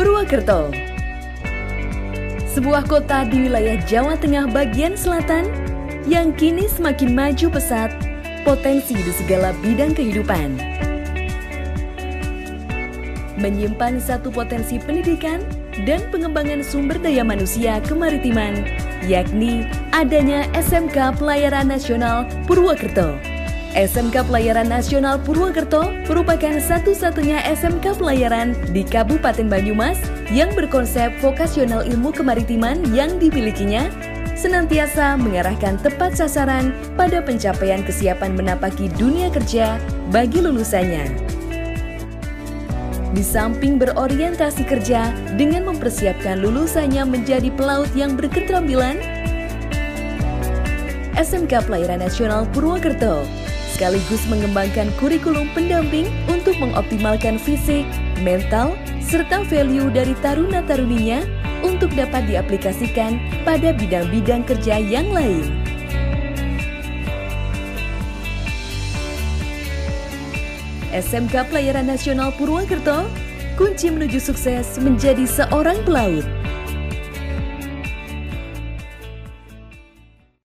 Purwokerto. Sebuah kota di wilayah Jawa Tengah bagian selatan yang kini semakin maju pesat, potensi di segala bidang kehidupan. Menyimpan satu potensi pendidikan dan pengembangan sumber daya manusia kemaritiman, yakni adanya SMK Pelayaran Nasional Purwokerto. SMK Pelayaran Nasional Purwokerto merupakan satu-satunya SMK pelayaran di Kabupaten Banyumas yang berkonsep vokasional ilmu kemaritiman yang dimilikinya senantiasa mengarahkan tepat sasaran pada pencapaian kesiapan menapaki dunia kerja bagi lulusannya. Di samping berorientasi kerja dengan mempersiapkan lulusannya menjadi pelaut yang berketerampilan, SMK Pelayaran Nasional Purwokerto sekaligus mengembangkan kurikulum pendamping untuk mengoptimalkan fisik, mental, serta value dari taruna-taruninya untuk dapat diaplikasikan pada bidang-bidang kerja yang lain. SMK Pelayaran Nasional Purwokerto, kunci menuju sukses menjadi seorang pelaut.